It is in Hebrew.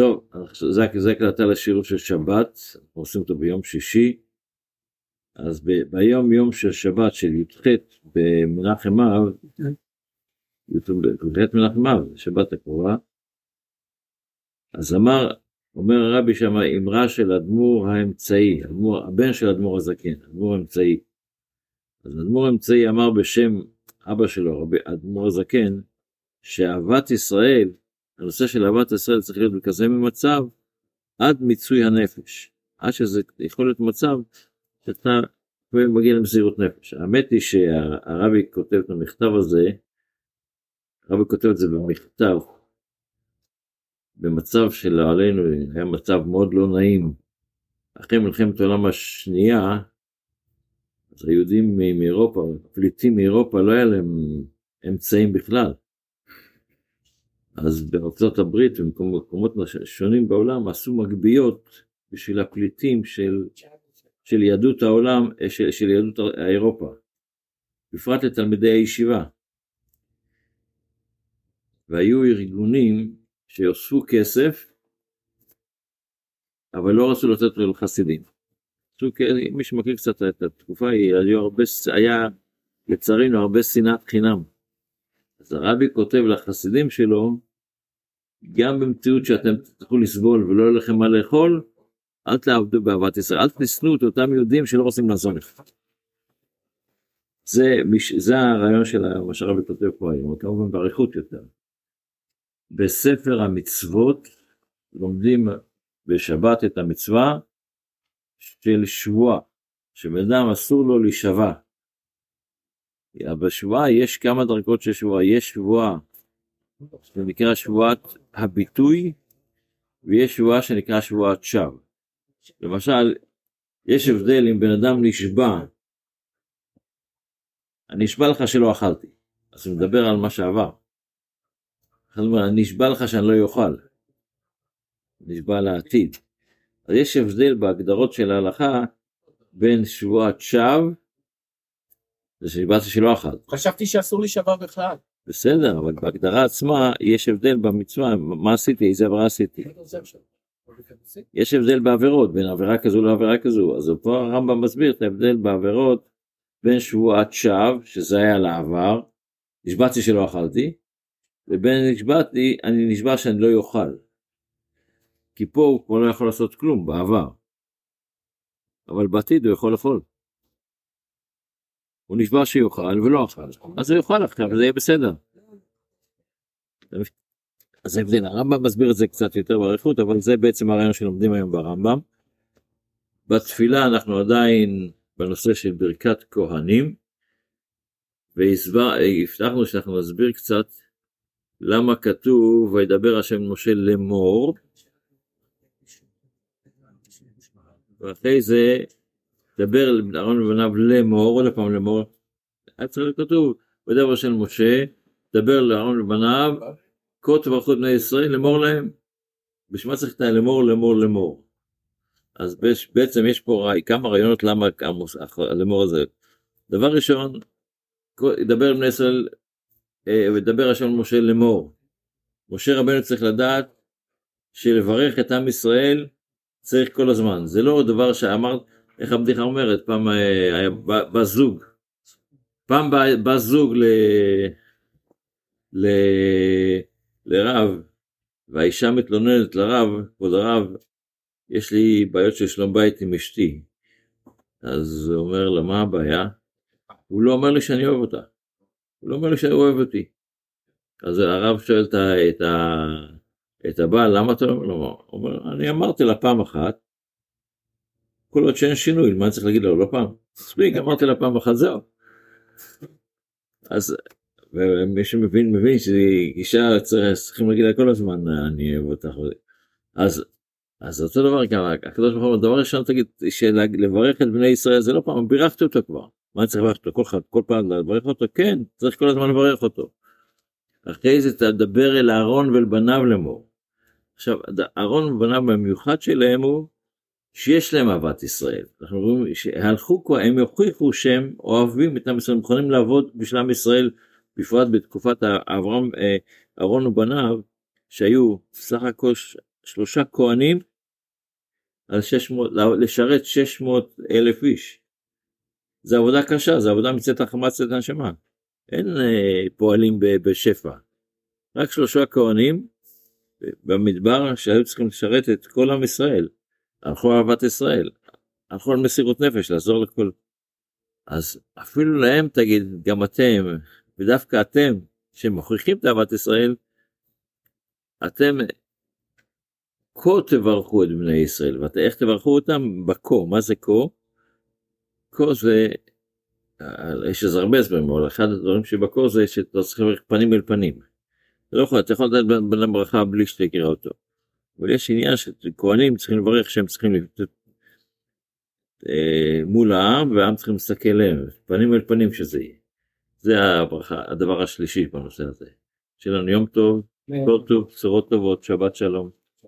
טוב, זה, זה הקלטה לשיעור של שבת, אנחנו עושים אותו ביום שישי. אז ב, ביום יום של שבת של י"ח במנחם אב, י"ח מנחם אב, שבת הקרובה, אז אמר, אומר הרבי שם אמרה של אדמו"ר האמצעי, אדמור, הבן של אדמו"ר הזקן, אדמו"ר האמצעי. אז אדמו"ר האמצעי אמר בשם אבא שלו, אדמו"ר הזקן, שאהבת ישראל הנושא של אהבת ישראל צריך להיות בכזה ממצב עד מיצוי הנפש, עד שזה יכול להיות מצב שאתה מגיע למסירות נפש. האמת היא שהרבי כותב את המכתב הזה, הרבי כותב את זה במכתב, במצב של עלינו היה מצב מאוד לא נעים. אחרי מלחמת העולם השנייה, אז היהודים מאירופה, הפליטים מאירופה, לא היה להם אמצעים בכלל. אז בארצות הברית ובמקומות שונים בעולם עשו מגביות בשביל הפליטים של, של יהדות העולם, של, של יהדות אירופה, בפרט לתלמידי הישיבה. והיו ארגונים שאוספו כסף, אבל לא רצו לתת לחסידים. מי שמכיר קצת את התקופה, היה, הרבה, היה לצערנו הרבה שנאת חינם. אז הרבי כותב לחסידים שלו, גם במציאות שאתם תצטרכו לסבול ולא יהיה לכם מה לאכול, אל תעבדו באהבת ישראל, אל תשנאו את אותם יהודים שלא רוצים לעזור לך. זה, זה הרעיון של מה שהרבי כותב פה היום, כמובן באריכות יותר. בספר המצוות לומדים בשבת את המצווה של שבועה, שבן אדם אסור לו להישבע. בשבועה יש כמה דרגות של שבועה, יש שבועה שנקרא שבועת הביטוי, ויש שבועה שנקרא שבועת שווא. למשל, יש הבדל אם בן אדם נשבע, אני אשבע לך שלא אכלתי, אז הוא מדבר על מה שעבר. אני נשבע לך שאני לא אוכל, נשבע לעתיד. אז יש הבדל בהגדרות של ההלכה בין שבועת שווא זה שנשבעתי שלא אכלתי. חשבתי שאסור להישבע בכלל. בסדר, אבל בהגדרה עצמה יש הבדל במצווה, מה עשיתי, איזה עבירה עשיתי. יש הבדל בעבירות, בין עבירה כזו לעבירה כזו, אז פה הרמב"ם מסביר את ההבדל בעבירות בין שבועת שווא, שזה היה לעבר, נשבעתי שלא אכלתי, ובין נשבעתי, אני נשבע שאני לא אוכל. כי פה הוא כבר לא יכול לעשות כלום בעבר. אבל בעתיד הוא יכול לאכול. הוא נשבע שיאכל ולא אכל, אז הוא יאכל עכשיו וזה יהיה בסדר. אז ההבדל, הרמב"ם מסביר את זה קצת יותר באריכות, אבל זה בעצם הרעיון שלומדים היום ברמב"ם. בתפילה אנחנו עדיין בנושא של ברכת כהנים, והבטחנו שאנחנו נסביר קצת למה כתוב וידבר השם משה לאמור, ואחרי זה דבר אהרון ובניו לאמור, עוד פעם לאמור, היה צריך להיות כתוב, וידבר של משה, דבר לאהרון ובניו, כה תברכו בני ישראל, לאמור להם. בשביל מה צריך את הלאמור, לאמור, לאמור. אז בעצם יש פה כמה רעיונות למה הלאמור הזה. דבר ראשון, ידבר בני ישראל, אה, וידבר השם משה לאמור. משה רבנו צריך לדעת שלברך את עם ישראל צריך כל הזמן. זה לא דבר שאמרת, איך הבדיחה אומרת, פעם אה, היה בא זוג, פעם בא זוג ל, ל, לרב, והאישה מתלוננת לרב, כבוד הרב, יש לי בעיות של שלום בית עם אשתי. אז הוא אומר לה, מה הבעיה? הוא לא אומר לי שאני אוהב אותה. הוא לא אומר לי שהוא אוהב אותי. אז הרב שואל את, את, את הבעל, למה אתה לא אומר? הוא אומר, אני אמרתי לה פעם אחת, כל עוד שאין שינוי, מה צריך להגיד לו לא פעם? מספיק, אמרתי לה פעם אחת, זהו. אז מי שמבין, מבין שאישה צריכים להגיד לה כל הזמן, אני אוהב אותך. אז, אז אותו דבר גם, הקדוש ברוך הוא, דבר ראשון תגיד, שלברך את בני ישראל זה לא פעם, בירכתי אותו כבר. מה צריך לברך אותו? כל, כל פעם לברך אותו? כן, צריך כל הזמן לברך אותו. אחרי זה תדבר אל אהרון ואל בניו לאמור. עכשיו, אהרון ובניו במיוחד שלהם הוא שיש להם אהבת ישראל. אנחנו רואים שהלכו כבר, הם יוכיחו שהם אוהבים את עם ישראל, מוכנים לעבוד בשביל עם ישראל, בפרט בתקופת אברהם, אה, אהרון ובניו, שהיו סך הכל שלושה כהנים על 600, לשרת 600 אלף איש. זה עבודה קשה, זה עבודה מצאת החמה צאת הנשמה. אין אה, פועלים בשפע. רק שלושה כהנים במדבר שהיו צריכים לשרת את כל עם ישראל. הלכו אהבת ישראל, הלכו על מסירות נפש, לעזור לכל. אז אפילו להם תגיד, גם אתם, ודווקא אתם, שמוכיחים את אהבת ישראל, אתם כה תברכו את בני ישראל, ואיך תברכו אותם? בכה, מה זה כה? כה זה, יש לזה הרבה הסברים, אבל אחד הדברים שבכה זה שאתה צריך לברך פנים אל פנים. לא יכול, אתה יכול לדעת בן ברכה בלי שתקרא אותו. אבל יש עניין שכהנים צריכים לברך שהם צריכים אה, מול העם והעם צריכים להסתכל להם, פנים אל פנים שזה יהיה. זה הברכה, הדבר השלישי בנושא הזה. שיהיה לנו יום טוב, כל טוב, בשורות טובות, שבת שלום.